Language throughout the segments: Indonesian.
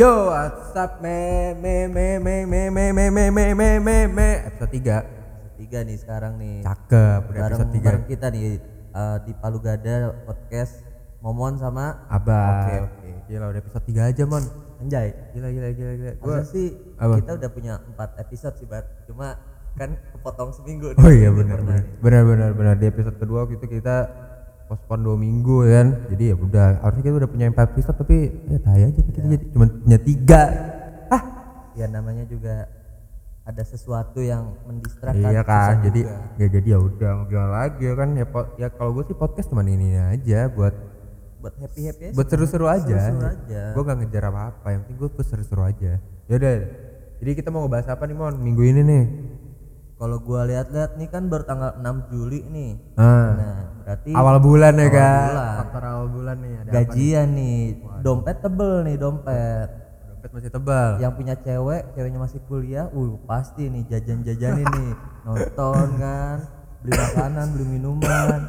Yo, what's up, me, me, me, me, me, me, me, me, me, me, me, me, episode 3 tiga nih sekarang nih Cakep, udah bareng, episode 3 bareng kita nih eh, di Palu Gada podcast Momon sama Abah Oke, oke. Gila, udah episode 3 aja, Mon Anjay Gila, gila, gila, gila Gua, sih apa? kita udah punya empat episode sih Bat cuma kan kepotong seminggu Oh iya, benar, benar. Benar, benar, benar Di episode kedua waktu itu kita postpone 2 minggu ya kan Jadi ya udah, harusnya kita udah punya 4 episode Tapi ya tai aja kita jadi cuma punya 3 Ah, ya namanya juga ada sesuatu yang mendistrakan iya kan susah jadi juga. ya jadi ya udah mau gimana lagi ya kan ya po- ya kalau gue sih podcast cuman ini aja buat buat happy happy aja buat seru-seru aja. Seru-seru aja. Gue gak ngejar apa-apa, yang penting gue seru-seru aja. Yaudah, jadi kita mau ngebahas apa nih Mon minggu ini nih? Kalau gua lihat-lihat nih kan baru tanggal 6 Juli nih Ah, nah berarti awal bulan ya kan? bulan. Faktor awal bulan nih ada apa nih? gajian nih dompet tebel nih dompet Dompet masih tebal. yang punya cewek ceweknya masih kuliah uh pasti nih jajan-jajanin nih nonton kan beli makanan beli minuman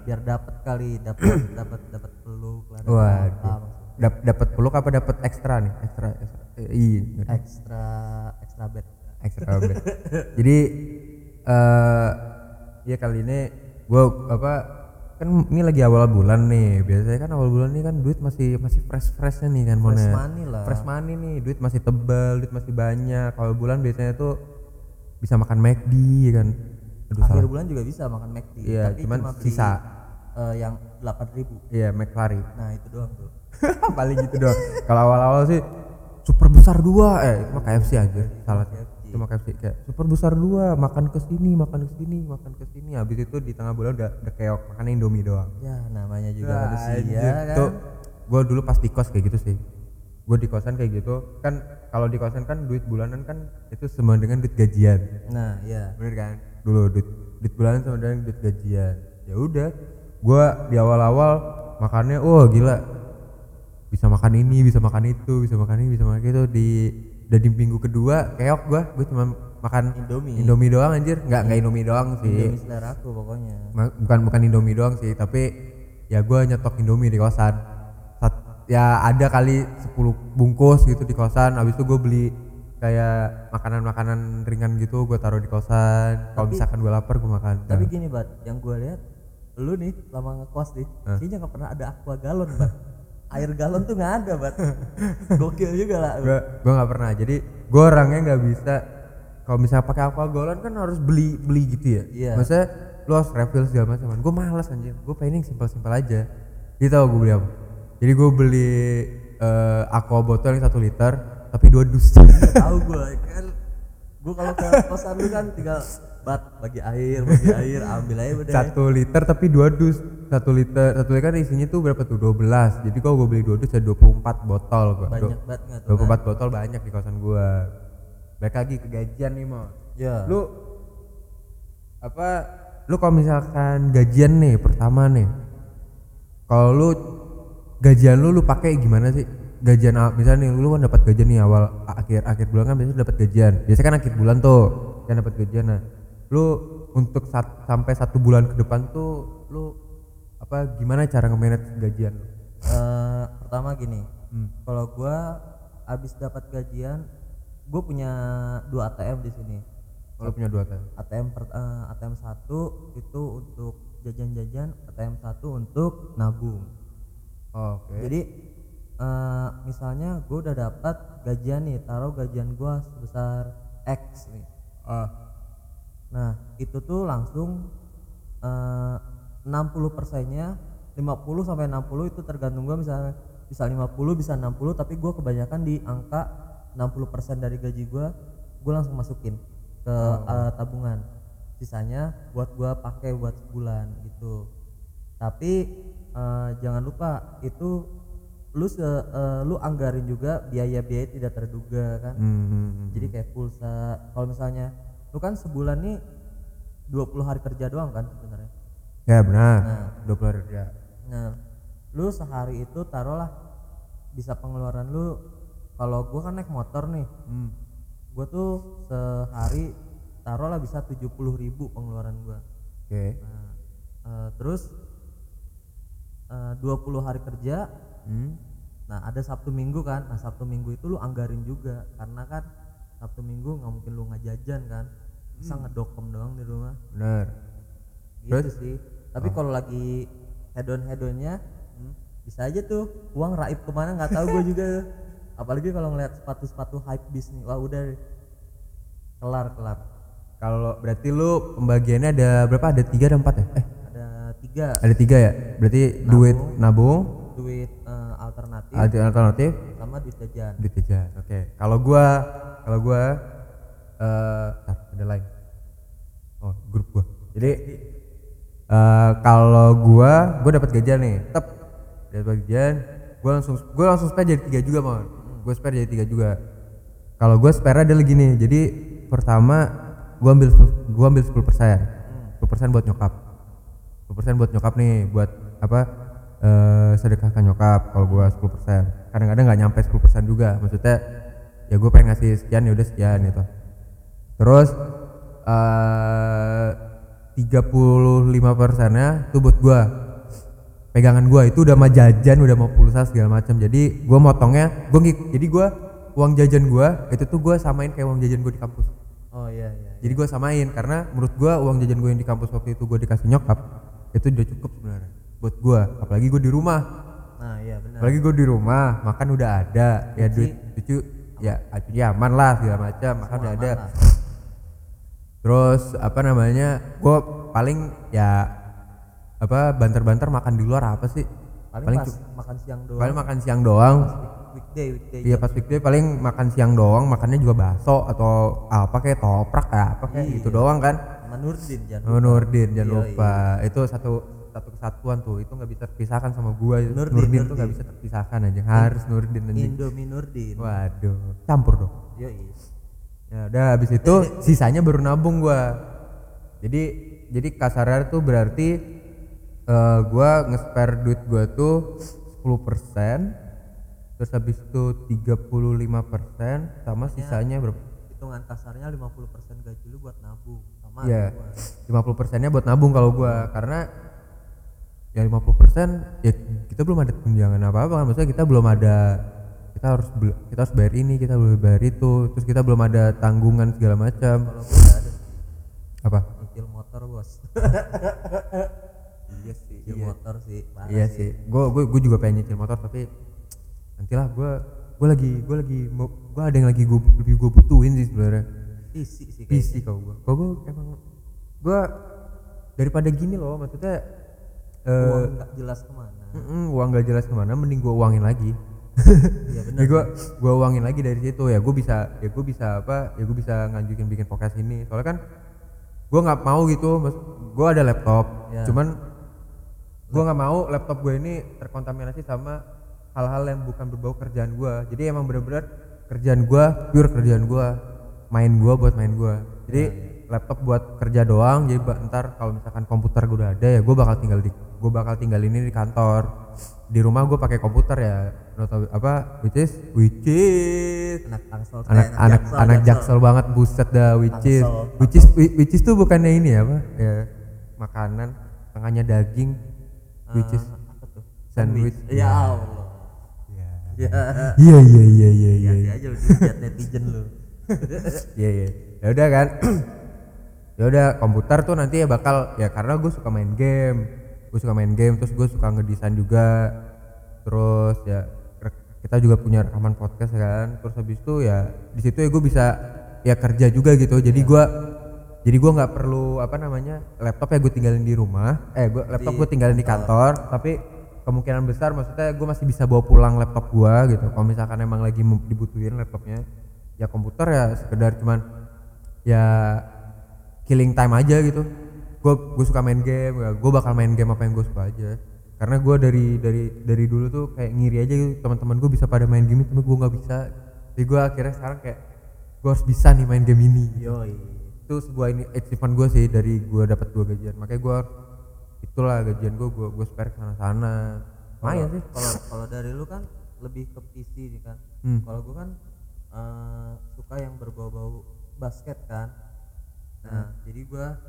biar dapat kali dapat dapat dapat peluk lah Waduh. dapat peluk apa dapat ekstra nih? Ekstra, ekstra. Eh, iya, ekstra ekstra bed bed. Jadi eh ya kali ini gua apa kan ini lagi awal bulan nih. Biasanya kan awal bulan nih kan duit masih masih fresh freshnya nih kan fresh Mona. money lah Fresh money nih, duit masih tebal, duit masih banyak. Awal bulan biasanya tuh bisa makan McD ya kan. Aduh akhir salah. bulan juga bisa makan McD Iya, tapi cuman cuma beli, sisa. eh, yang 8000 Iya, McFlurry. nah itu doang tuh Paling gitu doang. Kalau awal-awal sih super besar dua, eh itu mah KFC aja. Salah. Itu mah KFC kayak super besar dua, makan ke sini, makan ke sini, makan ke sini. Habis itu di tengah bulan udah udah keok, makan Indomie doang. ya namanya juga Wah, manusia anjir. kan Tuh, gue dulu pas di kos kayak gitu sih. Gue di kosan kayak gitu, kan kalau di kosan kan duit bulanan kan itu sama dengan duit gajian. nah ya Bener kan? Dulu duit duit bulanan sama dengan duit gajian. Ya udah, gue di awal-awal makannya, wah gila, bisa makan ini, bisa makan itu, bisa makan ini, bisa makan itu di dan di minggu kedua keok gue, gue cuma makan Indomie. Indomie doang anjir, nggak nggak Indomie doang sih. Indomie selera aku pokoknya. Ma- bukan bukan Indomie doang sih. Tapi ya gue nyetok Indomie di kosan. Sat- ya ada kali 10 bungkus gitu di kosan. Habis itu gue beli kayak makanan-makanan ringan gitu gue taruh di kosan. Kalau misalkan gue lapar gue makan. Tapi gini bat, yang gue lihat lu nih lama ngekos nih, kayaknya nggak pernah ada aqua galon bat. Air galon tuh nggak ada bat. Gokil juga lah. gue gue nggak pernah. Jadi gue orangnya nggak bisa kalau misalnya pakai aqua galon kan harus beli beli gitu ya. Iya. maksudnya lu harus refill segala macam. Gue malas anjir gue pengen yang simpel-simpel aja. Jadi tau gue beli apa. Jadi gue beli eh, aqua botol yang satu liter tapi dua dus. Tahu gue kan, gue kalau ke kosan lu kan tinggal bat bagi air, bagi air, ambil aja udah. satu liter tapi dua dus satu liter satu liter kan isinya tuh berapa tuh 12 jadi kalau gue beli dua dus ada 24 botol gua. Banyak banget nggak tuh? 24 botol banyak di kosan gue baik lagi ke gajian nih mau Ya. lu apa lu kalau misalkan gajian nih pertama nih kalau lu gajian lu lu pakai gimana sih gajian misalnya nih lu kan dapat gajian nih awal akhir akhir bulan kan biasanya dapat gajian biasanya kan akhir bulan tuh kan dapat gajian nah lu untuk sat- sampai satu bulan ke depan tuh lu apa gimana cara nge-manage gajian lu Eh, pertama gini, Hmm. kalau gue abis dapat gajian, gue punya dua ATM di sini. kalau lu punya dua tahun ATM per, eh, ATM satu itu untuk jajan-jajan, ATM satu untuk nabung. oh, oke Jadi eh, misalnya gue udah dapat gajian nih, taruh gajian gue sebesar X nih. Ah, Nah itu tuh langsung eh, 60 persennya 50 sampai 60 itu tergantung gue misalnya bisa 50 bisa 60 tapi gue kebanyakan di angka 60 persen dari gaji gue gue langsung masukin ke eh, tabungan. Sisanya buat gue pakai buat sebulan gitu. Tapi eh, jangan lupa itu lu se, eh, lu anggarin juga biaya-biaya tidak terduga kan? Hmm, hmm. jadi kayak pulsa kalau misalnya lu kan sebulan nih 20 hari kerja doang kan sebenarnya? Ya benar. Nah. dua puluh hari ya nah lu sehari itu taruhlah bisa pengeluaran lu kalau gua kan naik motor nih. Hmm. gua tuh sehari taruhlah bisa 70.000 ribu pengeluaran gua. Oke. Nah, eh, terus eh, 20 hari kerja hmm. nah ada sabtu minggu kan. Nah sabtu minggu itu lu anggarin juga karena kan sabtu minggu nggak mungkin lu ngajajan kan? Bisa ngedokem doang di rumah? Bener. Gitu sih. Tapi kalau lagi hedon hedonnya bisa aja tuh uang raib ke mana nggak tahu gue juga. Apalagi kalau ngeliat sepatu sepatu hype beast nih wah udah kelar kelar. Kalau berarti lu pembagiannya ada berapa? Ada tiga ada empat ya? Eh. Ada tiga. Ada tiga ya? Berarti duit nabung. duit eh, alternatif. Alternatif sama duit jajan. Duit jajan oke. Kalau gua kalau gua eh tar, ada lain. Oh grup gua. Jadi eh kalau gua gua dapat gajian nih tetap dapat gajian gua langsung gua langsung spare jadi tiga juga mau gua spare jadi tiga juga. Kalau gua spare adalah gini jadi pertama gua ambil 10 gua ambil 10 persen. 10 persen buat nyokap. 10 persen buat nyokap nih buat apa eh sedekahkan nyokap kalau gua 10 persen. Kadang-kadang nggak nyampe 10 persen juga maksudnya ya gue pengen ngasih sekian ya udah sekian gitu. Terus eh 35 persennya itu buat gua. Pegangan gua itu udah mau jajan udah mau pulsa segala macam. Jadi gua motongnya gua ngik- jadi gua uang jajan gua itu tuh gua samain kayak uang jajan gua di kampus. Oh iya iya jadi gua samain karena menurut gua uang jajan gua yang di kampus waktu itu gua dikasih nyokap itu udah cukup sebenarnya buat gua. Apalagi gua di rumah. Nah iya benar. Apalagi gua di rumah makan udah ada ya duit cucu ya cuci aman lah segala macam. Makan udah ada. lah. terus apa namanya gua paling ya apa banter-banter makan di luar apa sih? Paling, paling pas makan siang doang. paling makan siang doang. Weekday weekday Iya pas weekday paling makan siang doang. Makannya juga bakso atau apa kayak toprak kayak apa kayak Iya. gitu doang kan. Sama Nurdin jangan Oh, Nurdin jangan Iya, lupa. itu satu satu kesatuan tuh itu nggak bisa terpisahkan sama gua. Nurdin, Nurdin, tuh nggak Nurdin. bisa terpisahkan aja harus Nurdin anjing. Indomie Nurdin. Waduh. Campur dong. Yoi. ya udah habis itu sisanya baru nabung gua. Jadi jadi kasarnya tuh berarti eh, gua nge-spare duit gua tuh 10% terus habis itu 35% sama sisanya berapa? hitungan kasarnya 50% gaji lu buat nabung sama Iya. gua. 50 persennya buat nabung kalau gua. Karena ya 50 persen ya kita belum ada tunjangan apa apa kan. Maksudnya kita belum ada kita harus kita harus bayar ini kita belum bayar itu. Terus kita belum ada tanggungan segala macam. Kalau ada apa? Nyicil motor bos. Iya sih. Nyicil motor sih. Parah iya sih. gua gua gua juga pengen nyicil motor tapi nantilah gua gua lagi gua lagi mau gua ada yang lagi gua lebih gua butuhin sih sebenarnya. Isi sih PC kalau gua. Kalau gua emang gua daripada gini loh maksudnya eh uang nggak jelas ke mana. Mm-mm, uang gak jelas ke mana mending gua uangin lagi. Iya benar ya gua gua uangin lagi dari situ. Ya gua bisa ya gua bisa apa ya gua bisa ngajukin bikin podcast ini. Soalnya kan gua nggak mau gitu mas gua ada laptop. Ya. cuman gua nggak mau laptop gue ini terkontaminasi sama hal-hal yang bukan berbau kerjaan gua. Jadi emang bener-bener kerjaan gua pure kerjaan gua. Main gua buat main gua. Jadi laptop buat kerja doang. Jadi ntar kalau misalkan komputer gue udah ada ya gue bakal tinggal di gue bakal tinggal ini di kantor. Di rumah gue pakai komputer ya. Apa which is which is anak tangsel anak eh, anak Jaksel, anak Jaksel. jaksel banget buset dah which is which is which is tuh bukannya ini ya apa ya makanan tengahnya daging which is tuh? sandwich. Ya Allah. Ya. Ya. Iya iya iya iya iya. Hati aja lu dihujat netizen lu. Iya iya. Ya udah kan. Ya udah komputer tuh nanti ya bakal ya karena gue suka main game gue suka main game terus gue suka ngedesain juga. Terus ya kita juga punya rekaman podcast kan. Terus habis itu ya di situ ya gue bisa ya kerja juga gitu. Jadi gua jadi gua nggak perlu apa namanya laptop ya gue tinggalin di rumah. Eh gua laptop gue tinggalin di kantor. tapi kemungkinan besar maksudnya gue masih bisa bawa pulang laptop gua gitu. Kalau misalkan emang lagi dibutuhin laptopnya ya komputer ya sekedar cuman ya killing time aja gitu gue gue suka main game ya. Gue bakal main game apa yang gue suka aja. Karena gue dari dari dari dulu tuh kayak ngiri aja gitu. Teman-teman gue bisa pada main game tapi gue nggak bisa. Jadi gue akhirnya sekarang kayak gue harus bisa nih main game ini. Yoi. Itu sebuah ini achievement gue sih dari gue dapat dua gajian. Makanya gue itulah gajian gue gue gue spare sana sana lumayan sih. kalau kalau dari lu kan lebih ke PC nih kan. Hmm. kalau gua kan eh, suka yang berbau-bau basket kan. Nah jadi gua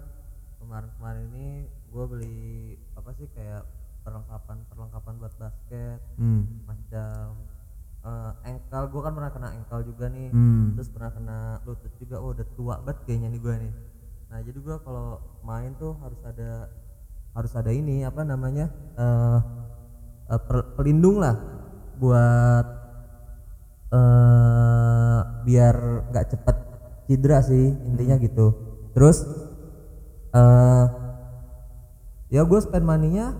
kemarin-kemarin ini gua beli apa sih kayak perlengkapan perlengkapan buat basket hmm. macam eh ankle gue kan pernah kena ankle juga nih. Hmm. terus pernah kena lutut juga. Oh udah tua banget kayaknya nih gue nih. Nah jadi gue kalau main tuh harus ada harus ada ini apa namanya eh eh, per- pelindung lah buat eh biar nggak cepet cedera sih intinya gitu. Terus eh ya gue spend money-nya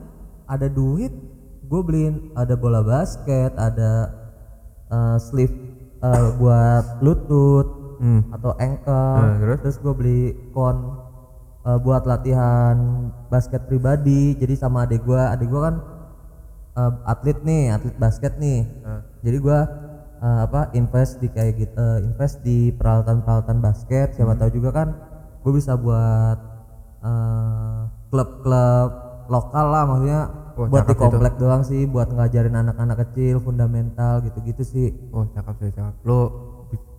ada duit gue beliin ada bola basket ada eh, sleeve eh, buat lutut Hmm. atau ankle Nah, terus? terus gue beli kon eh, buat latihan basket pribadi jadi sama adik gue adik gue kan eh, atlet nih atlet basket nih Ah. jadi gue eh, apa invest di kayak gitu eh, invest di peralatan peralatan basket siapa tahu juga kan gue bisa buat eh, klub-klub lokal lah maksudnya Oh, buat di cakep itu. komplek doang sih buat ngajarin anak-anak kecil fundamental gitu-gitu sih. Oh cakep sih cakep. Lo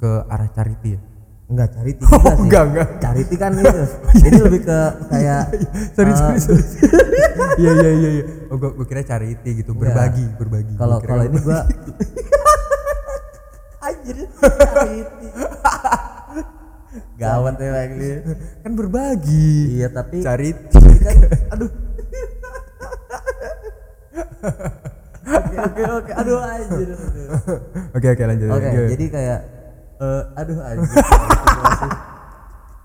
ke arah charity ya? Enggak charity juga sih. Oh, enggak, enggak. charity kan itu ini lebih ke kayak sorry eh, sorry sorry. Iya iya iya iya. Oh gua, gua kira charity gitu. Berbagi berbagi. Kalau kalau ini gua anjir charity gawat ya lagi kan berbagi iya tapi charity ini kan aduh oke oke oke aduh anjir oke oke lanjut Oke, Oke. jadi kayak eh aduh anjir.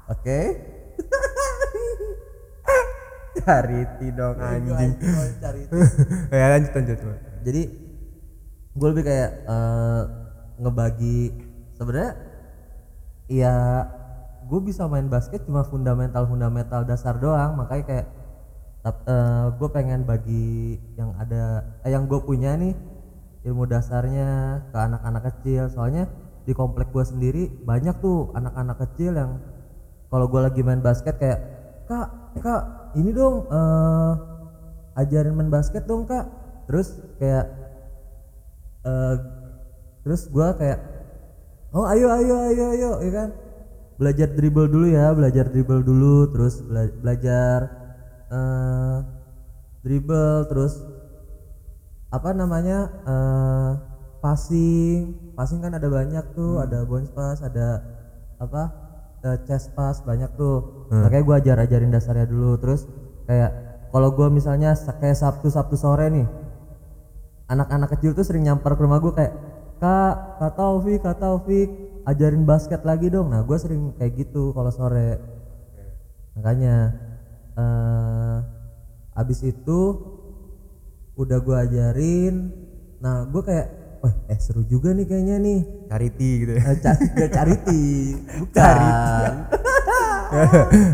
Oke. charity dong anjing Cari ya lanjut lanjut. Jadi gue lebih kayak eh, ngebagi sebenarnya ya gue bisa main basket cuma fundamental fundamental dasar doang. Makanya kayak gue pengen bagi yang ada eh, yang gue punya nih ilmu dasarnya ke anak-anak kecil. Soalnya di komplek gue sendiri banyak tuh anak-anak kecil yang kalau gue lagi main basket kayak kak kak ini dong eh ajarin main basket dong kak. Terus kayak eh terus gua kayak oh ayo ayo ayo ayo ya kan belajar dribble dulu ya belajar dribble dulu terus bela- belajar eh dribble terus apa namanya eh passing. Passing kan ada banyak tuh ada bounce pass ada apa eh, chest pass banyak tuh. Makanya gua ajar ajarin dasarnya dulu. Terus kayak kalau gua misalnya sa- kayak sabtu sabtu sore nih anak-anak kecil tuh sering nyamper ke rumah gue kayak kak kak Taufik kak Taufik ajarin basket lagi dong. Nah gue sering kayak gitu kalau sore. Makanya eh abis itu udah gue ajarin. Nah gue kayak wah eh seru juga nih kayaknya nih. Charity gitu ya? Eh, ca- gak charity. Bukan.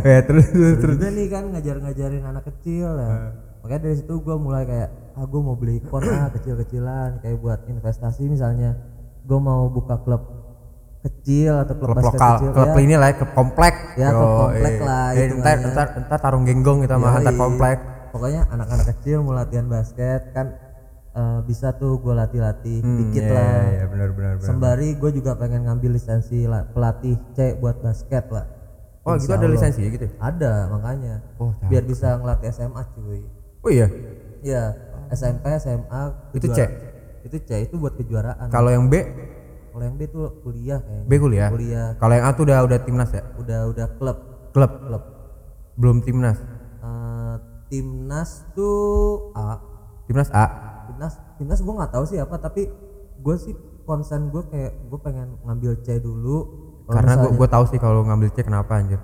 Ya terus terus Seru juga nih kan ngajar-ngajarin anak kecil ya. Makanya dari situ gue mulai kayak ah gue mau beli kon ah kecil-kecilan kayak buat investasi misalnya. Gue mau buka klub kecil atau klub, klub lokal kecil klub ya. ini lah ya, klub komplek. Ya, klub Yo, komplek eh. lah eh, ntar, hitungannya. ntar, ntar tarung genggong kita mah antar komplek. Pokoknya anak-anak kecil mau latihan basket kan eh, bisa tuh gue latih-latih Hmm, dikit iya, lah. iya, iya, benar benar benar sembari gue juga pengen ngambil lisensi lah, pelatih C buat basket lah. Oh gitu ada lisensi gitu? Ya? ada makanya. Oh biar bisa ngelatih SMA cuy. Oh iya? Iya, SMP, SMA, Itu C? Itu C itu buat kejuaraan. kalau yang B Kalau yang B tuh kuliah kayaknya. B kuliah Kuliah. kalau yang A tuh udah udah timnas ya Udah udah klub, klub klub. belum timnas Eh, timnas tuh A. timnas A Timnas, timnas gue nggak tahu sih apa, tapi gue sih konsen gue kayak gue pengen ngambil C dulu. Karena misalnya gua tahu sih kalau ngambil C kenapa anjir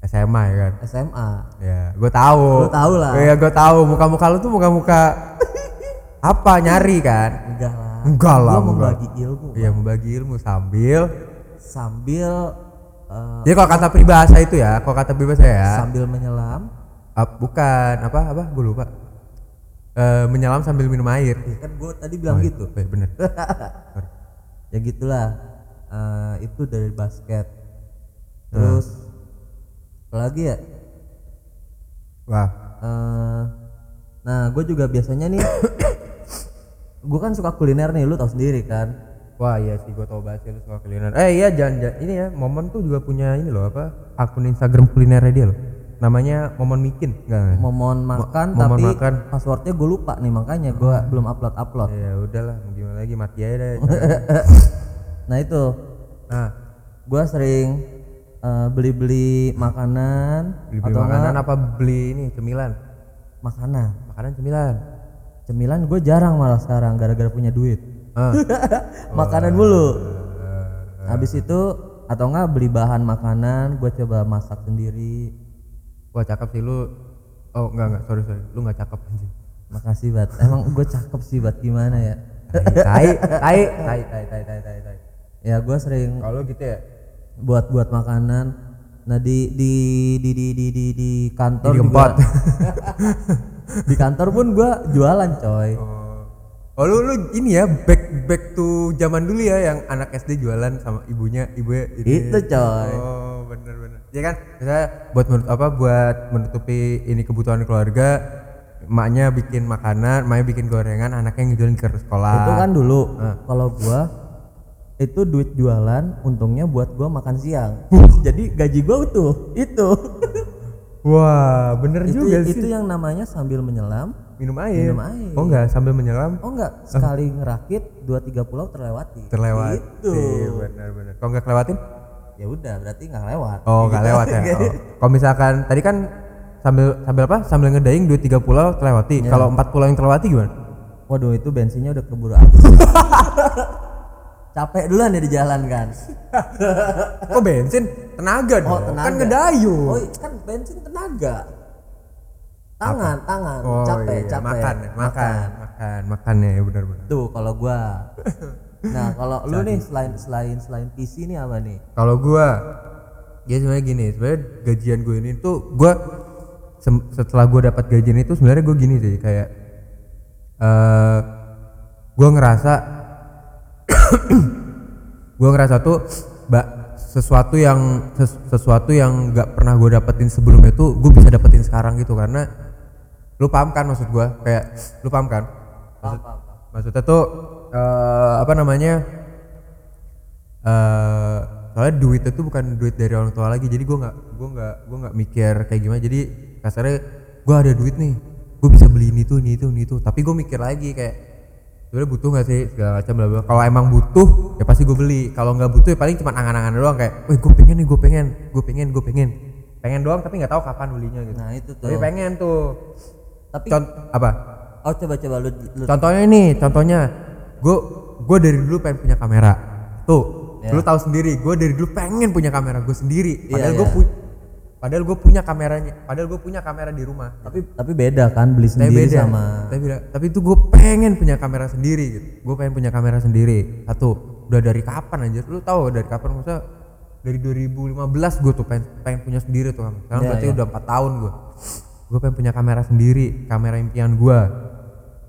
SMA ya kan SMA. ya gua tahu Lu tahu lah. ya gua tahu muka-muka lu tuh muka-muka apa nyari kan Enggak lah. Enggak lah, enggak. membagi ilmu iya membagi ilmu sambil sambil eh, jadi kalau kata peribahasa itu ya kalau kata peribahasa ya. Sambil menyelam. ah, bukan apa apa? Gue lupa. Eh, menyelam sambil minum air. Ya kan gue tadi bilang gitu. Eh, bener. Ya gitulah. Eh, itu dari basket. Terus apa lagi ya? Wah. Eh, nah gue juga biasanya nih gue kan suka kuliner nih lu tau sendiri kan? Wah iya sih gue tau banget sih lu soal kuliner. Eh iya jangan, jangan ini ya momen tuh juga punya ini loh apa akun Instagram kulinernya dia loh. Namanya momon mikin enggak? Momon makan momon tapi makan. passwordnya gue lupa nih makanya gue belum upload upload. Ya udahlah gimana lagi mati aja deh. Nah itu. Nah. Gue sering eh, beli-beli makanan beli, atau makanan enggak apa beli ini cemilan? Makanan. Makanan cemilan cemilan gue jarang malah sekarang gara-gara punya duit. Ah. Makanan mulu. habis itu atau enggak beli bahan makanan gue coba masak sendiri. Wah cakep sih lu. Oh enggak enggak. Sorry sorry. Lu nggak cakep anjing. Makasih bat. Emang gue cakep sih bat. Gimana ya? Tai tai tai tai tai tai tai tai ya gue sering kalau gitu ya? buat buat makanan. Nah di di di di di di, di kantor Jadi juga. di kantor pun gue jualan coy. Oh. oh lu lu ini ya back back to zaman dulu ya yang anak SD jualan sama ibunya ibunya ini. itu coy. Oh bener bener. Ya kan? Misalnya buat menut- apa buat menutupi ini kebutuhan keluarga emaknya bikin makanan emaknya bikin gorengan anaknya ngejualin ke sekolah. Itu kan dulu. Kalau gua itu duit jualan untungnya buat gua makan siang. Jadi gaji gua utuh. Itu wah bener itu juga sih. itu yang namanya sambil menyelam minum air. minum air. oh enggak sambil menyelam? Oh enggak sekali ngerakit dua tiga pulau terlewati. Terlewat itu bener bener. Kalau nggak kelewatin? Ya udah berarti nggak lewat. Oh nggak lewat ya? Oh. kalau misalkan tadi kan sambil sambil apa? Sambil ngedaing dua tiga pulau terlewati. Iya. kalau empat pulau yang terlewati gimana? Waduh itu bensinnya udah keburu habis capek duluan ya di jalan kan? Kok bensin? Tenaga dong. Oh, tenaga. kan ngedayung. Oh kan bensin tenaga. Tangan tangan. Oh, capek iya. capek. makan ya, makan makan. makan ya benar benar. Tuh kalau gua. Nah kalau lu nih selain selain selain PC nih apa nih? Kalau gua ya sebenarnya gini sebenarnya gajian gue ini tuh gua setelah gua dapat gajian itu sebenarnya gue gini sih kayak eh gua ngerasa gua ngerasa tuh mbak sesuatu yang ses- sesuatu yang nggak pernah gue dapetin sebelumnya tuh gue bisa dapetin sekarang gitu. Karena lu paham kan maksud gua? Kayak lu paham kan? Maksud, maksudnya tuh eh, apa namanya eh soalnya duit itu bukan duit dari orang tua lagi. Jadi gua nggak gua nggak gua nggak mikir kayak gimana. Jadi kasarnya gua ada duit nih gue bisa beli ini tuh ini itu ini itu tapi gue mikir lagi kayak sebenarnya butuh gak sih segala macam bla bla kalau emang butuh ya pasti gue beli. Kalau nggak butuh ya paling cuma angan-angan doang kayak wih gue pengen nih gue pengen gue pengen gue pengen. Pengen doang tapi nggak tahu kapan belinya gitu. Nah itu tapi tuh. pengen tuh. Tapi Cont apa? Oh coba coba lu, lu contohnya nih contohnya gue gue dari dulu pengen punya kamera. Tuh Ya. lu tahu sendiri gue dari dulu pengen punya kamera gue sendiri. Iya, padahal iya. gue punya padahal gue punya kameranya padahal gue punya kamera di rumah. Tapi tapi beda kan beli tapi sendiri beda sama tapi beda. Tapi itu gue pengen punya kamera sendiri gitu. Gue pengen punya kamera sendiri. Satu udah dari kapan aja lu tahu dari kapan? Masa dari 2015 gue tuh pengen, pengen punya sendiri tuh kamera sekarang Iya, berarti iya. udah empat tahun gue gue pengen punya kamera sendiri kamera impian gue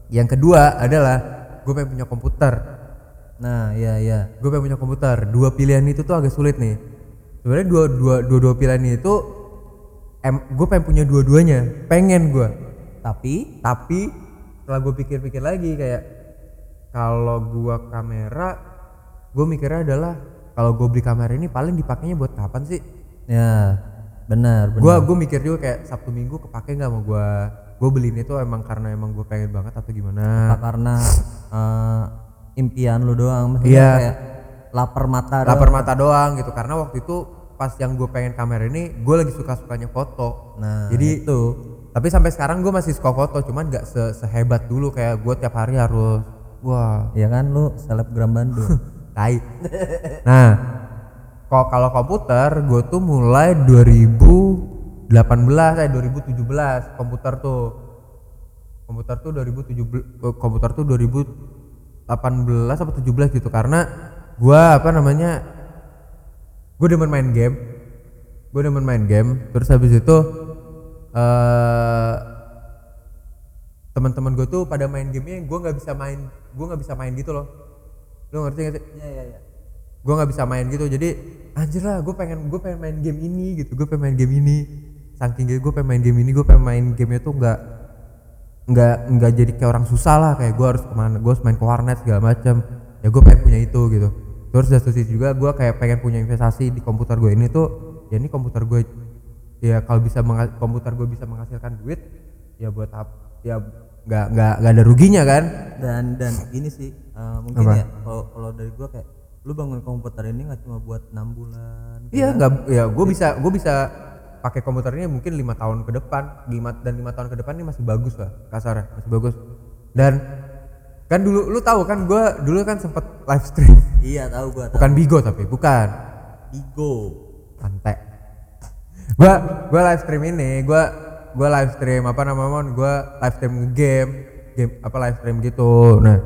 yang kedua adalah gue pengen punya komputer. Nah iya iya gue pengen punya komputer. Dua pilihan itu tuh agak sulit nih. Sebenarnya dua dua dua dua pilihan itu em gue pengen punya dua-duanya. Pengen gue tapi tapi setelah gue pikir-pikir lagi kayak kalau gua kamera gue mikirnya adalah kalau gue beli kamera ini paling dipakainya buat kapan sih? Ya benar benar. Gue gue mikir juga kayak sabtu minggu kepake nggak mau gue gue beli ini tuh emang karena emang gue pengen banget atau gimana? Apa karena eh, impian lu doang? Maksudnya Iya. kayak lapar mata doang. lapar mata doang gitu. Karena waktu itu pas yang gue pengen kamera ini gue lagi suka sukanya foto. Nah jadi itu. tapi sampai sekarang gue masih suka foto cuman nggak se sehebat dulu kayak gue tiap hari harus wah. Ya kan? Lu selebgram Bandung? Tai. Nah kok kalau komputer gue tuh mulai 2018 eh 2017 komputer tuh. Komputer tuh 2017 eh, komputer tuh 2018 atau 17 gitu karena gua apa namanya gue demen main game. Gue demen main game. Terus habis itu eh teman-teman gue tuh pada main gamenya gue nggak bisa main gue nggak bisa main gitu loh. Lo ngerti gak sih? Iya iya iya. Gue nggak bisa main gitu. Jadi anjir lah gue pengen gue pengen main game ini gitu. Gue pengen main game ini. Saking gue pengen main game ini gue pengen main gamenya tuh nggak nggak nggak jadi kayak orang susah lah. Kayak gue harus ke mana gue harus main ke warnet segala macam ya gue pengen punya itu gitu terus dari situ juga. Gue kayak pengen punya investasi di komputer gue ini tuh ya ini komputer gue ya kalau bisa komputer gue bisa menghasilkan duit ya buat apa ya nggak nggak nggak ada ruginya kan? Dan dan ini sih eh, mungkin Apa? ya kalau kalau dari gua kayak lu bangun komputer ini nggak cuma buat enam bulan iya nggak ya gue bisa gue bisa pakai komputernya mungkin lima tahun ke depan lima dan lima tahun ke depan ini masih bagus lah kasarnya masih bagus. Dan kan dulu lu tahu kan gue dulu kan sempet live stream iya tahu gua tahu bukan bigo tapi bukan Igo Pantek. Gua gua live stream ini, gua gua live stream apa namanya? Mon? Gua live stream game, game apa live stream gitu. Nah.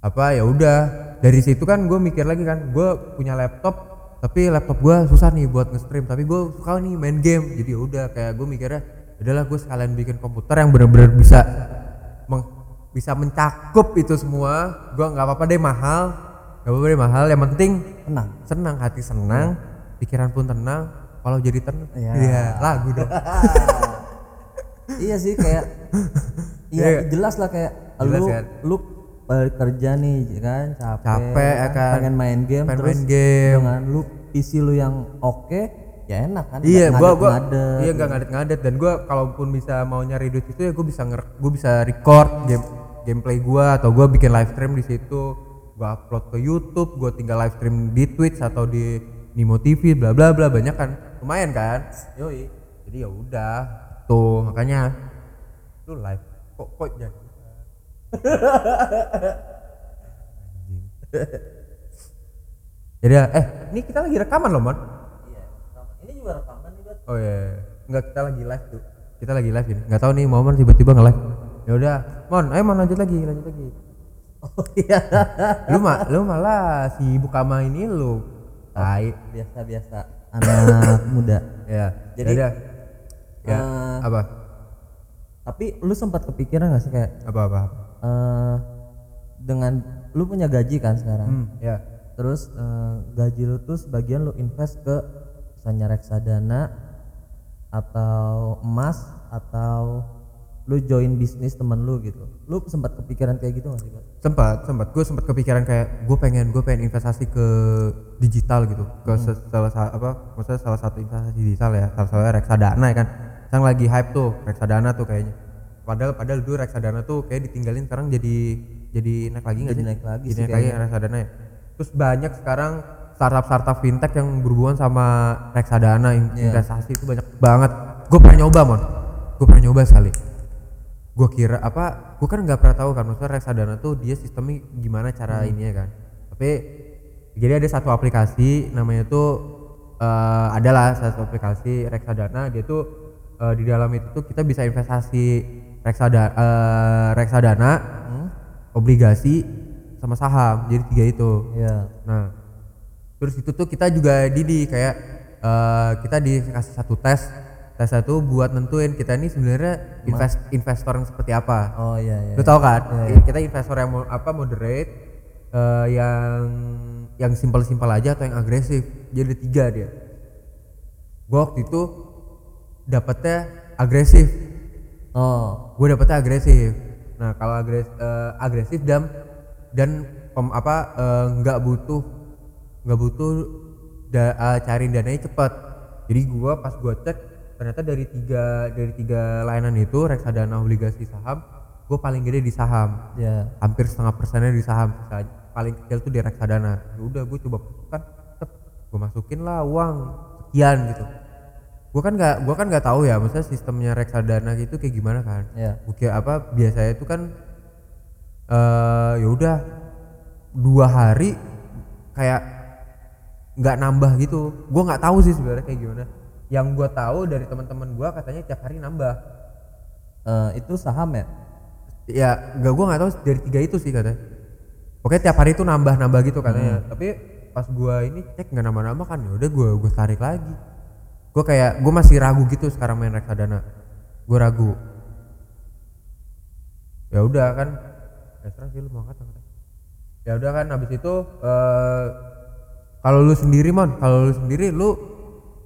Apa ya udah dari situ kan gue mikir lagi kan, gue punya laptop tapi laptop gua susah nih buat nge-stream tapi gue suka nih main game jadi ya udah kayak gue mikirnya adalah gue sekalian bikin komputer yang bener-bener bisa meng- bisa mencakup itu semua gue nggak apa-apa deh mahal nggak apa-apa deh mahal yang penting tenang senang hati senang pikiran pun tenang kalau jadi tenang Iya. iya lagu dong iya sih kayak iya Iya. jelas lah kayak Jelas lu kan? lu balik kerja nih ya kan capek, Capek, ya kan? pengen main game Pengen terus main game. dengan lu PC lu yang oke ya enak kan iya gua gua ngadet-ngadet. iya nggak ngadet ngadet dan gua kalaupun bisa mau nyari duit itu ya gua bisa nger gua bisa record game gameplay gua atau gua bikin live stream di situ. Gua upload ke YouTube gua tinggal live stream di Twitch atau di Nimo TV bla bla bla banyak kan? Lumayan kan? Yoi. jadi ya udah tuh makanya lu live. Kok kok jangan Anjing. jadi eh ini kita lagi rekaman loh mon. Iya ini juga rekaman nih oh iya nggak kita lagi live tuh. Kita lagi live ini. Nggak tahu nih momen tiba-tiba nge live ya udah mon ayo mon lanjut lagi lanjut lagi. Oh iya. Lu mah lu malah sibuk sama ini lu. Tai biasa-biasa anak muda. Ya Jadi, jadi ya eh, apa? tapi lu sempat kepikiran gak sih kayak apa apa eh dengan lu punya gaji kan sekarang? Hmm ya. Terus eh, gaji lu tuh sebagian lu invest ke misalnya reksadana atau emas atau lu join bisnis temen lu gitu. Lu sempat kepikiran kayak gitu gak sih Pak? sempat sempat. Gue sempat kepikiran kayak gue pengen gue pengen investasi ke digital gitu. Ke se- salah sa- apa maksudnya salah satu investasi digital ya. Salah satunya reksadana ya kan. Yang lagi hype tuh reksadana tuh kayaknya. Padahal padahal dulu reksadana tuh kayak ditinggalin sekarang jadi jadi naik lagi nggak sih? naik lagi jadi sih naik lagi reksadana ya. Terus banyak sekarang startup startup fintech yang berhubungan sama reksadana Iya. investasi itu banyak banget. Gue pernah nyoba mon. Gue pernah nyoba sekali gue kira apa gue kan nggak pernah tahu kan maksudnya reksadana tuh dia sistemnya gimana cara ininya kan tapi jadi ada satu aplikasi namanya tuh eh, adalah satu aplikasi reksadana dia tuh eh, di dalam itu tuh kita bisa investasi reksada eh, reksadana obligasi sama saham jadi tiga itu Iya. Nah, terus itu tuh kita juga didi kayak eh, kita dikasih satu tes. Tes itu buat nentuin kita ini sebenarnya invest investor yang seperti apa. oh iya iya Lu tahu kan? Kita investor yang mau apa moderate eh, yang yang simpel-simpel aja atau yang agresif. Jadi ada tiga dia. Gua waktu itu dapetnya agresif. oh Gue dapetnya agresif. Nah kalau agres, eh, agresif dan dan pem- apa eh, nggak butuh nggak butuh da, eh, cari dananya cepat. Jadi gua pas gua cek ternyata dari tiga dari tiga layanan itu reksadana obligasi saham gue paling gede di saham. Ya. Hampir setengah persennya di saham. Paling kecil tuh di reksadana. Ya udah gue coba masukkan gue masukin lah uang sekian gitu. Gue kan nggak gua kan nggak tahu ya maksudnya sistemnya reksadana gitu kayak gimana kan. Gue kira apa biasanya itu kan eh ya udah dua hari kayak nggak nambah gitu. Gue nggak tahu sih sebenarnya kayak gimana yang gue tahu dari teman-teman gue katanya tiap hari nambah. Eh, itu saham ya? Ya nggak gue nggak tahu dari tiga itu sih katanya. Pokoknya tiap hari itu nambah nambah gitu katanya. Tapi pas gue ini cek nggak nambah nambah kan ya udah gue gue tarik lagi. Gue kayak gue masih ragu gitu sekarang main reksadana. Gue ragu. Ya udah kan. Ya serah sih lu mau angkat. ya udah kan habis itu eh kalau lu sendiri mon kalau lu sendiri lu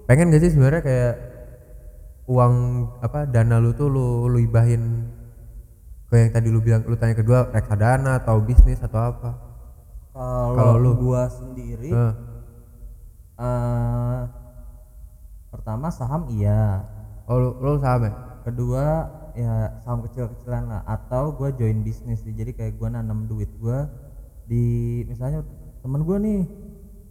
pengen gak sih sebenarnya kayak uang apa dana lu tuh lu lu ibahin ke yang tadi lu bilang lu tanya kedua reksadana atau bisnis atau apa? Kalau lu? gua sendiri Nah, eh, pertama saham iya. Oh lu, lu saham ya? Kedua ya saham kecil-kecilan lah atau gue join bisnis jadi kayak gue nanam duit gue di misalnya temen gue nih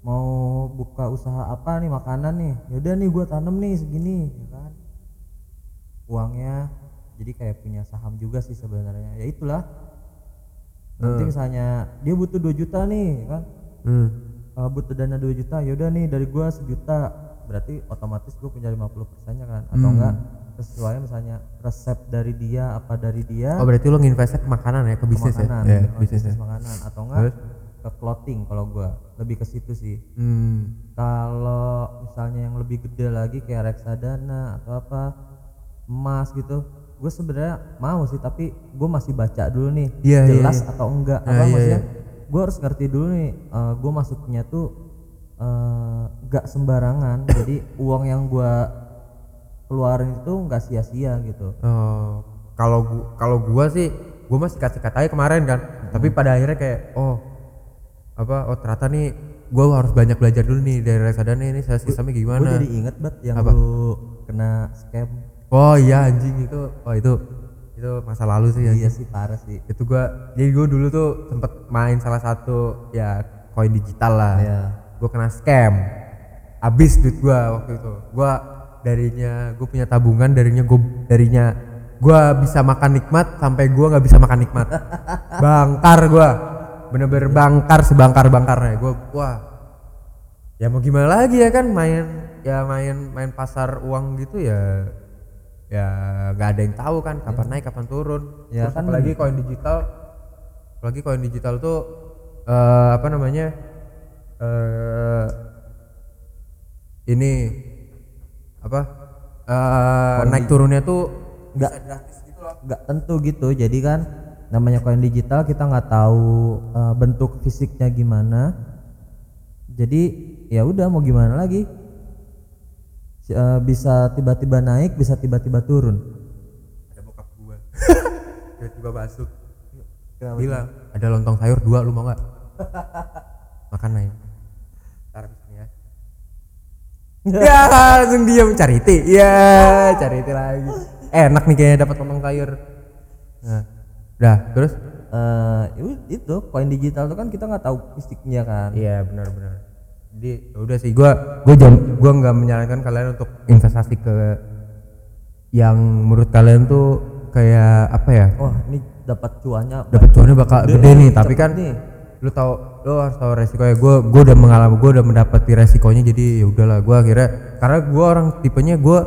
mau buka usaha apa nih makanan nih? Yaudah nih gue tanam nih segini ya kan? Uangnya jadi kayak punya saham juga sih sebenarnya. Ya itulah. Nanti misalnya dia butuh 2 juta nih ya kan? Hmm. uh, butuh dana 2 juta yaudah nih dari gua sejuta. Berarti otomatis gue punya 50 persennya kan? Atau Hmm. enggak? Sesuai misalnya resep dari dia apa dari dia. Oh berarti lu nginvestnya ke makanan ya ke ke bisnis ya? Makanan Iya, bisnis ya. bisnis makanan. Atau enggak Terus? Ke clothing kalau gua. Lebih ke situ sih. Hmm. kalau misalnya yang lebih gede lagi kayak reksadana atau apa emas gitu gue sebenarnya mau sih tapi gue masih baca dulu nih Iya, iya, jelas iya. atau enggak Ah, apa iya, maksudnya? iya. gue harus ngerti dulu nih gue masuknya tuh eh, nggak sembarangan. Jadi uang yang gue keluarin itu nggak sia-sia gitu. Oh, kalau gua kalau gua sih gua masih kasih katanya kemarin kan. Tapi pada akhirnya kayak oh apa oh ternyata nih gua harus banyak belajar dulu nih dari reksadana ini saya sistemnya gue gimana? jadi inget banget yang Apa? lu kena scam. Oh iya anjing itu oh itu itu masa lalu sih iya anjing. sih parah sih. Itu gua jadi gua dulu tuh sempet main salah satu ya koin digital lah. Iya. gua kena scam habis duit gua waktu itu. Gua darinya gue punya tabungan darinya gue darinya gua bisa makan nikmat sampai gua nggak bisa makan nikmat. Bangkar gua bener-bener bangkar sebangkar bangkarnya gua wah ya mau gimana lagi ya kan main ya main main pasar uang gitu ya ya nggak ada yang tahu kan kapan naik kapan turun. Ya Terus kan apalagi koin digital apalagi koin digital tuh eh, apa namanya eh ini apa eh, naik turunnya tuh nggak gitu nggak tentu gitu jadi kan namanya koin digital kita nggak tahu eh, bentuk fisiknya gimana. Jadi ya udah mau gimana lagi? Eh, bisa tiba-tiba naik bisa tiba-tiba turun. Ada bokap gua. Tiba-tiba masuk. Bilang ada lontong sayur dua lu mau nggak? Makan nih taruh di sini ya. Ya langsung diam cariti ya cariti lagi. Enak nih kayaknya dapat lontong sayur. Nah udah terus? Eh, itu- itu koin digital itu kan kita nggak tahu fisiknya kan. Iya benar-benar jadi ya udah sih gua gua jam gua nggak menyarankan kalian untuk investasi ke yang menurut kalian tuh kayak apa ya? Wah ini dapat cuannya dapat cuannya bakal Gede gede nih, tapi kan nih. lu tahu lu harus tahu resikonya. Gue gue udah mengalami gue udah mendapati resikonya jadi ya udahlah gue akhirnya karena gue orang tipenya gue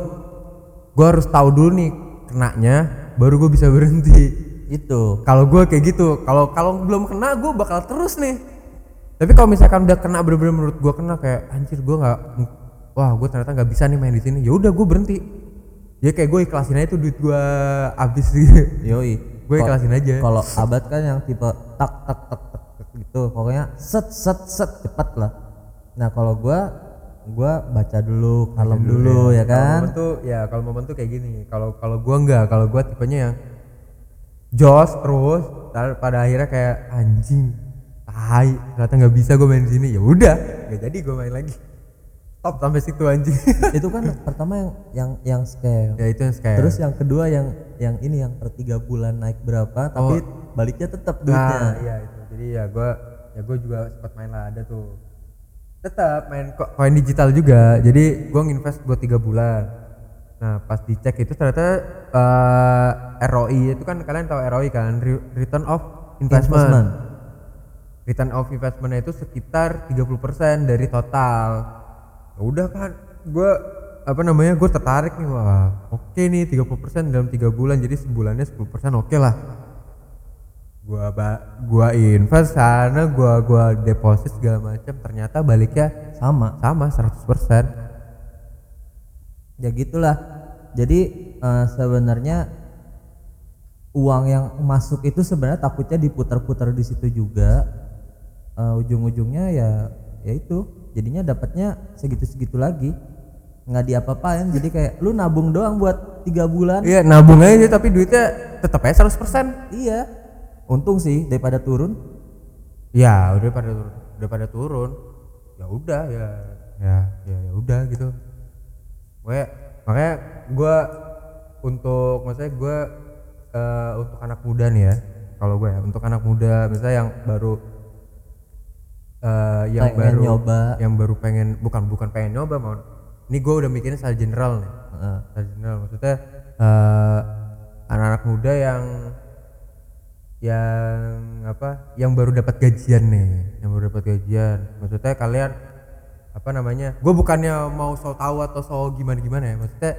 gue harus tahu dulu nih kenanya baru gue bisa berhenti itu kalau gue kayak gitu. Kalau kalau belum kena gue bakal terus nih. Tapi kalau misalkan udah kena bener-bener menurut gue kena kayak anjir gue nggak wah gue ternyata nggak bisa nih main di sini. Ya udah gue berhenti. Ya kayak gue ikhlasin aja tuh duit gue habis. Gitu yoi gue ikhlasin aja. kalau abad kan yang tipe tak tak tak tak, tak gitu. Pokoknya set set set cepat lah. Nah kalau gua gua baca dulu kalem dulu ya. Kalau kan? momen tuh ya kalau momen tuh kayak gini. Kalau kalau gua enggak, kalau gua tipenya yang jos terus pada akhirnya kayak anjing tai ternyata nggak bisa gue main sini. Ya udah nggak jadi gue main lagi. Stop sampai situ anjing. Itu kan pertama yang yang yang scam. Ya itu yang kayak terus yang kedua yang yang ini yang per tiga bulan naik berapa tapi baliknya tetap duitnya. Oh. nah iya itu. Jadi ya gue ya gue juga sempat main lah ada tuh. Tetap main ko- koin digital juga. Jadi gue nginvest buat tiga bulan nah pas dicek itu ternyata eh, ROI itu kan kalian tahu ROI kan? Re- return of investment, Investment. return of investment itu sekitar 30% dari total. Ya udah kan gue apa namanya gue tertarik nih wah oke nih 30% dalam tiga bulan jadi sebulannya 10% oke lah. Gua ba gua invest sana gua gua deposit segala macam ternyata baliknya sama. Sama 100% ya gitulah. Jadi eh, sebenarnya uang yang masuk itu sebenarnya takutnya diputar-putar di situ juga. Eh, ujung-ujungnya ya ya itu. Jadinya dapatnya segitu-segitu lagi. Nggak diapa-apain. Jadi kayak lu nabung doang buat tiga bulan. Iya nabung aja tapi duitnya tetap aja 100% iya. Untung sih daripada turun. Ya udah pada turun udah pada turun. Ya udah ya ya ya ya udah gitu Pokoknya makanya gue untuk maksudnya gue eh, untuk anak muda nih ya kalau gue ya untuk anak muda misalnya yang baru eh, yang Pengen baru nyoba. yang baru pengen bukan bukan pengen nyoba mau ini gue udah mikirin secara general nih Heeh. secara general maksudnya eh, anak-anak muda yang yang apa yang baru dapat gajian nih yang baru dapat gajian maksudnya kalian apa namanya gue bukannya mau so tahu atau so gimana gimana ya maksudnya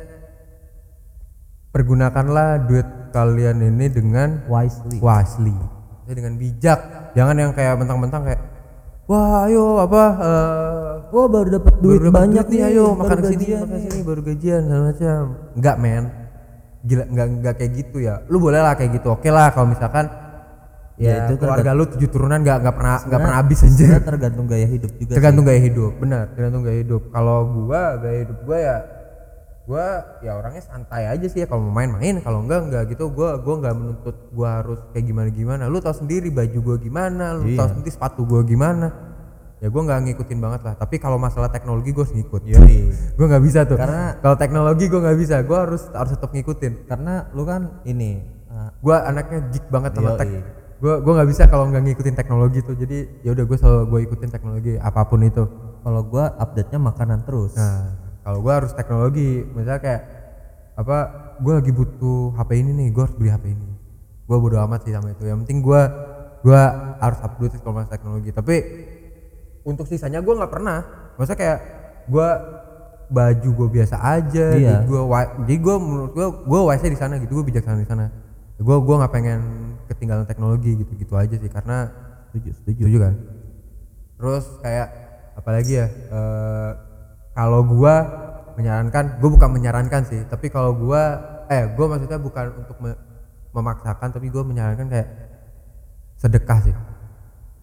pergunakanlah duit kalian ini dengan wisely. Wisely. Maksudnya dengan bijak. Jangan yang kayak mentang-mentang kayak wah ayo apa eh, Wah baru dapat duit baru dapet banyak duit nih ayo makan ke sini gajian makan ke sini baru gajian segala macam. Enggak men. Gila enggak enggak kayak gitu ya. Lu boleh lah kayak gitu oke lah kalau misalkan Ya, ya, itu keluarga lu tujuh turunan enggak enggak pernah enggak pernah habis anjir. tergantung gaya hidup juga tergantung gaya hidup benar tergantung gaya hidup. Kalau gua gaya hidup gua ya gua ya orangnya santai aja sih ya. Kalau mau main-main kalau enggak enggak gitu gua gua enggak menuntut gua harus kayak gimana gimana lu tahu sendiri baju gua gimana lu Iya. tahu sendiri sepatu gua gimana. Ya gua nggak ngikutin banget lah. Tapi kalau masalah teknologi gua harus ngikut. Yoi. gue nggak bisa tuh. Karena- kalau teknologi gue nggak bisa. Gue harus harus tetap ngikutin. Karena lu kan ini uh, gue anaknya geek banget sama Yoi. tech gue gue nggak bisa kalau nggak ngikutin teknologi tuh. Jadi ya udah gue selalu gue ikutin teknologi apa pun itu. Kalau gua update nya makanan terus. Nah kalau gue harus teknologi. Misalnya kayak apa gue lagi butuh HP ini nih gue harus beli HP ini. Gue bodo amat sih sama itu. Yang penting gue gue harus update kalau masalah teknologi. Tapi untuk sisanya gue nggak pernah. Maksudnya kayak gue baju gue biasa aja. Iya. gue jadi gue menurut gue gue wise di sana gitu. Gue bijaksana di sana gue gue nggak pengen ketinggalan teknologi gitu gitu aja sih karena setuju setuju setuju kan. Terus kayak apalagi ya eh, kalau gua menyarankan gue bukan menyarankan sih tapi kalau gua eh gua maksudnya bukan untuk me- memaksakan tapi gua menyarankan kayak sedekah sih.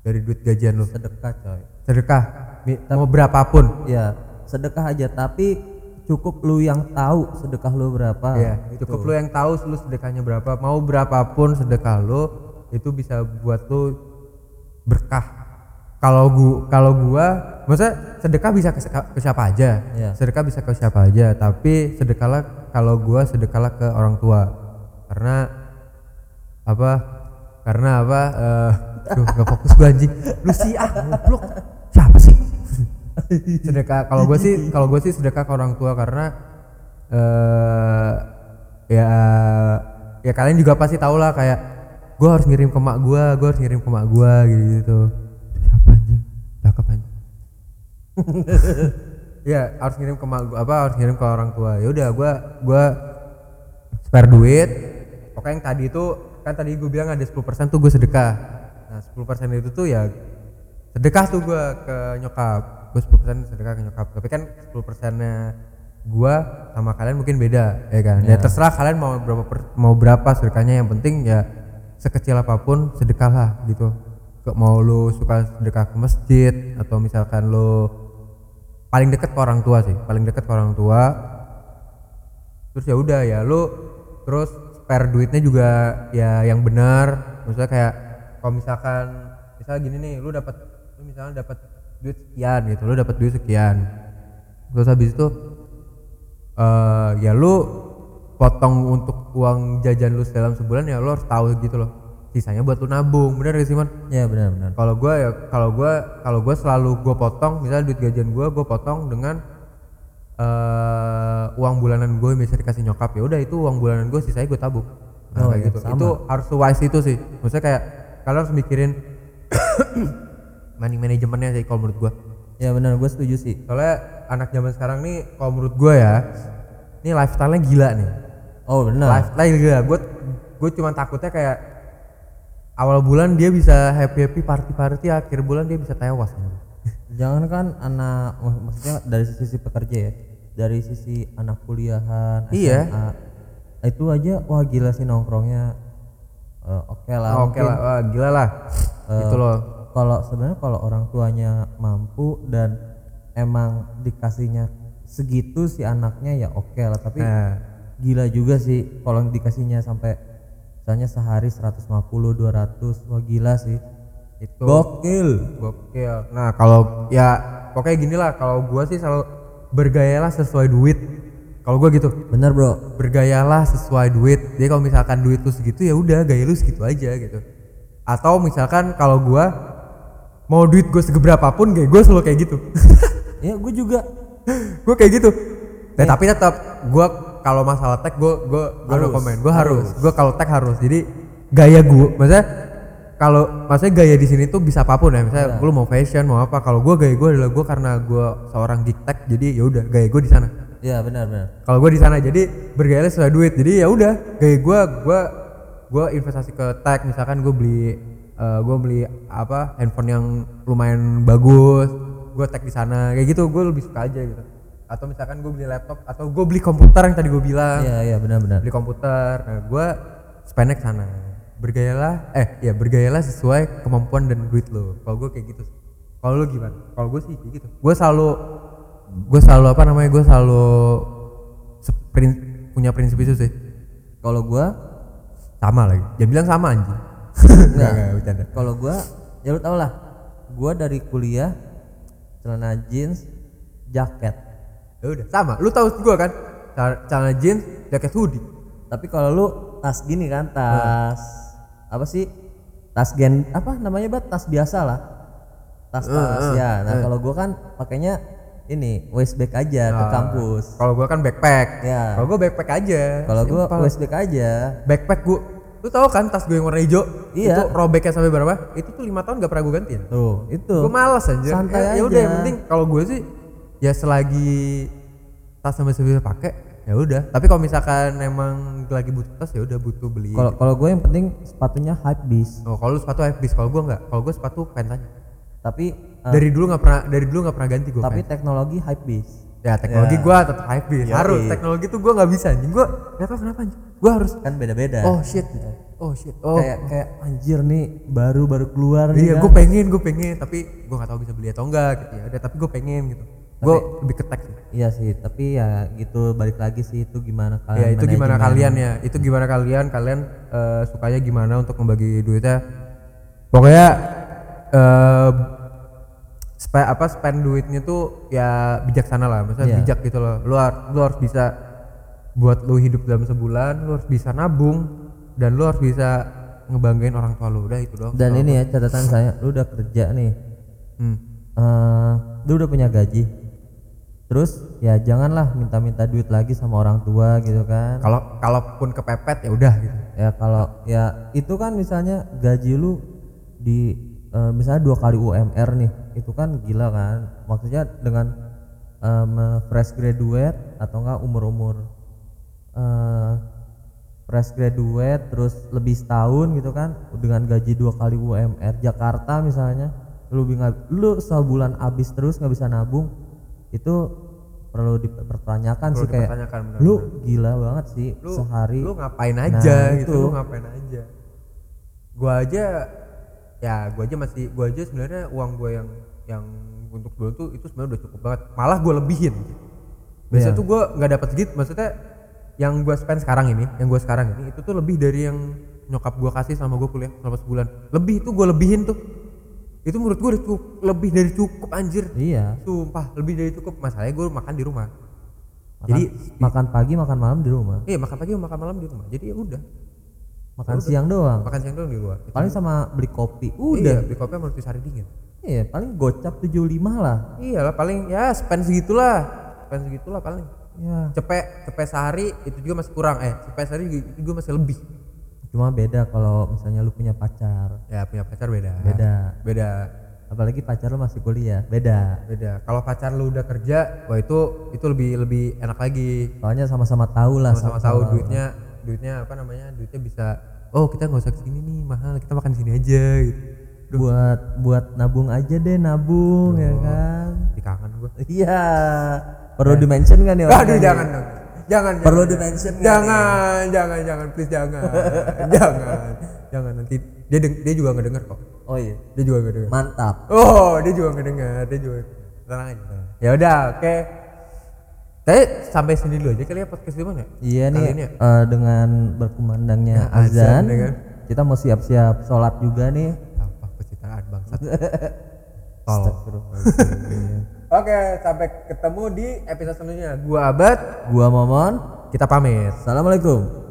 Dari duit gajian lu. Sedekah coy. Sedekah Mi- mau berapapun. ya sedekah aja tapi cukup lu yang tahu sedekah lu berapa. Ya cukup lu yang tahu lu sedekahnya berapa. Mau berapapun sedekah lu itu bisa buat lu berkah. Kalau gua kalau gua maksudnya sedekah bisa ke, ke siapa aja. Iya. sedekah bisa ke siapa aja tapi sedekahlah kalau gua sedekahlah ke orang tua. Karena apa? Karena apa? Eh duh nggak fokus gua anjing. Lu sih ah goblok sedekah kalau gue sih kalau gue sih sedekah ke orang tua karena eh ya ya kalian juga pasti tau lah kayak gue harus ngirim ke mak gue gue harus ngirim ke mak gue gitu gitu siapa anjing? Cakep anjing. Ya harus ngirim ke mak gua apa harus ngirim ke orang tua. Ya udah gue gue spare duit. Pokoknya yang tadi itu kan tadi gue bilang ada 10% tuh gue sedekah. Nah 10% itu tuh ya sedekah tuh gue ke nyokap gue 10% sedekah ke nyokap. Tapi kan 10% nya gue sama kalian mungkin beda ya kan? Ya terserah kalian mau berapa per- mau berapa sedekahnya. Yang penting ya sekecil apa pun sedekah lah gitu. Mau lu suka sedekah ke masjid atau misalkan lu paling deket ke orang tua sih paling deket ke orang tua. Terus ya udah ya lu terus spare duitnya juga ya yang benar. Maksudnya kayak kalau misalkan misalnya gini nih lu dapat lu misalnya dapat duit sekian gitu lu dapat duit sekian. Terus habis itu eh ya lu potong untuk uang jajan lu dalam sebulan ya lu harus tahu gitu loh sisanya buat lu nabung bener gak sih man ya benar benar kalau gua ya kalau gua kalau gua selalu gua potong misalnya duit gajian gua gua potong dengan eh uang bulanan gue bisa dikasih nyokap ya udah itu uang bulanan gue sisanya gue tabung. Nah, Oh, kayak iya, gitu. sama. itu harus wise itu sih. Maksudnya kayak kalian harus mikirin money manajemennya sih kalau menurut gua. Ya benar. Gue setuju sih. Soalnya anak zaman sekarang nih kalau menurut gua ya ini lifestyle-nya gila nih. Oh benar. Lifestyle gila. Gue gue cuma takutnya kayak awal bulan dia bisa happy happy party party akhir bulan dia bisa tewas. Jangan kan anak mak- maksudnya dari sisi pekerja ya dari sisi anak kuliahan Iya. SMA, itu aja wah gila sih nongkrongnya. Eh, oke lah oke mungkin, lah wah, gila lah. Eh, itu loh kalau sebenarnya kalau orang tuanya mampu dan emang dikasihnya segitu si anaknya ya oke lah. Tapi nah. gila juga sih kalau dikasihnya sampai misalnya sehari 150 200 wah gila sih. Itu gokil. gokil. Nah kalau ya pokoknya gini lah kalau gua sih selalu bergayalah sesuai duit. Kalau gue gitu. Bener bro. Bergayalah sesuai duit. Jadi kalau misalkan duit lu segitu ya udah gaya lu segitu aja gitu. Atau misalkan kalau gua mau duit gue segeberapa pun kayak gue selalu kayak gitu. Ya gue juga. Gue kayak gitu. Nah, tapi tetap gue kalau masalah tag gue gue gue no Harus, comment gue harus, gue kalau tag harus. Jadi gaya gue maksudnya kalau maksudnya gaya di sini tuh bisa apa pun ya. Misalnya lu mau fashion mau apa kalau gue gaya gue adalah gue karena gue seorang geek tech jadi ya udah gaya gue di sana. Ya benar benar. Kalau gue di sana jadi bergaya sesuai duit. Jadi ya udah gaya gue gue gue investasi ke tag. Misalkan gue beli eh, gue beli apa handphone yang lumayan bagus gue tag di sana kayak gitu gue lebih suka aja gitu. Atau misalkan gue beli laptop atau gue beli komputer yang tadi gue bilang. Iya iya benar benar beli komputer nah gue spendnya ke sana. Bergayalah eh ya bergayalah sesuai kemampuan dan duit lo. Kalau gue kayak gitu sih. kalau lo gimana? Kalau gue sih kayak gitu. Gue selalu gue selalu apa namanya gue selalu seprin- punya prinsip itu sih. Kalau gue sama lagi. Jangan bilang sama anjing Enggak. enggak bercanda. kalau gue ya lu tau lah gue dari kuliah celana jeans jaket. Ya udah sama lu tahu gue kan? Celana jeans jaket hoodie. Tapi kalau lu tas gini kan tas apa sih? Tas gen apa namanya bat? Tas biasa lah. Tas tas ya. Nah kalau gua kan pakainya ini waist bag aja ke kampus. Kalau gue kan backpack. Ya. kalau gue backpack aja kalau gua waist bag aja. Backpack gue lu tahu kan tas gue yang warna hijau? Iya. itu robeknya sampai berapa? Itu tuh lima tahun gak pernah gue gantiin. Tuh itu. Gue males aja Santai ya, ya udah yang aja. penting kalau gue sih ya selagi tas sama bisa pakai ya udah. Tapi kalau misalkan emang lagi butuh tas ya udah butuh beli. Kalau kalau gue yang penting sepatunya hype beast. Oh kalau lu sepatu habis kalau gue nggak. Kalau gue sepatu pants aja tapi eh, dari dulu nggak pernah dari dulu nggak pernah ganti gue tapi teknologi hype beast. Ya teknologi gue tetap habis Yoi. harus teknologi tuh gue nggak bisa anjing. Gue nggak tahu kenapa anjing gue harus kan beda-beda. Oh shit. Oh shit. Oh. Kayak kayak anjir nih baru baru keluar nih iya kan. gue pengen gue pengen. Tapi gue nggak tahu bisa beli atau enggak gitu. Ya udah tapi gue pengen gitu. Gue lebih ketek sih. Iya sih, tapi ya gitu balik lagi sih itu gimana kalian ya itu gimana kalian ya. Itu gimana kalian kalian eh, sukanya gimana untuk membagi duitnya? Pokoknya eh spend apa spend duitnya tuh ya bijaksana lah. Maksudnya Iya. bijak gitu loh. Lu, har- lu harus bisa buat lu hidup dalam sebulan lu harus bisa nabung dan lu harus bisa ngebanggain orang tua lu udah itu doang Dan ini ya catatan saya, lu udah kerja nih, hmm. eh lu udah punya gaji, terus ya janganlah minta-minta duit lagi sama orang tua gitu kan. kalau kalaupun kepepet ya udah gitu Ya kalau ya itu kan misalnya gaji lu di eh, misalnya dua kali UMR nih, itu kan gila kan. Maksudnya dengan em, fresh graduate atau enggak umur-umur eh, fresh graduate terus lebih setahun gitu kan dengan gaji dua kali UMR Jakarta misalnya lu bingung lu sebulan habis terus nggak bisa nabung itu perlu dipertanyakan sih kayak dipertanyakan benar lu gila banget sih sehari. lu ngapain aja Nah, gitu itu. lu ngapain aja. Gua aja ya gua aja masih gua aja sebenarnya uang gua yang yang untuk bulan tuh itu sebenarnya udah cukup banget. Malah gua lebihin. Biasanya Iya. tuh gua nggak dapat segitu maksudnya yang gua spend sekarang ini yang gua sekarang ini itu tuh lebih dari yang nyokap gua kasih sama gua kuliah selama sebulan. Lebih itu gua lebihin tuh. Itu menurut gua udah cukup lebih dari cukup anjir. Iya. Sumpah lebih dari cukup. Masalahnya gua makan di rumah. Makan, jadi makan pagi makan malam di rumah? Iya makan pagi makan malam di rumah. Jadi ya udah. Makan siang doang? Makan siang doang di luar. Paling sama beli kopi. Iya, udah beli kopi sama sari dingin. iya paling gocap 75 lah Iya lah. Paling ya spend segitulah. Spend segitulah paling. Ya Cepet, cepet sehari itu juga masih kurang eh cepet sehari itu juga masih lebih. cuma beda kalau misalnya lu punya pacar Ya punya pacar beda. beda Beda. apalagi pacar lu masih kuliah beda Beda. Kalau pacar lu udah kerja, wah itu itu lebih lebih enak lagi. soalnya sama-sama tahu lah Sama-sama tahu duitnya duitnya apa namanya? Duitnya bisa oh kita nggak usah ke sini nih mahal kita makan di sini aja gitu. buat buat nabung aja deh nabung ya kan Di kangen gua. iya perlu dimention kan ya Aduh jangan dong. Jangan. perlu jangan. dimention kan jangan jangan jangan please jangan. Jangan. Jangan nanti. Dia deng- dia juga nggak denger kok. Oh iya. Dia juga nggak denger mantap. Oh dia juga nggak denger dia juga tenang aja ya udah oke. Tapi sampai sini dulu aja kali ya podcast di mana iya nih ini ya? eh, dengan berkumandangnya Ya, azan, azan ya kan? kita mau siap-siap sholat juga nih. Apa pencitraan bangsat. Tol Astagfirullahaladzim. Oke, sampai ketemu di episode selanjutnya. Gua Abad, Gua Momon. kita pamit. Assalamualaikum.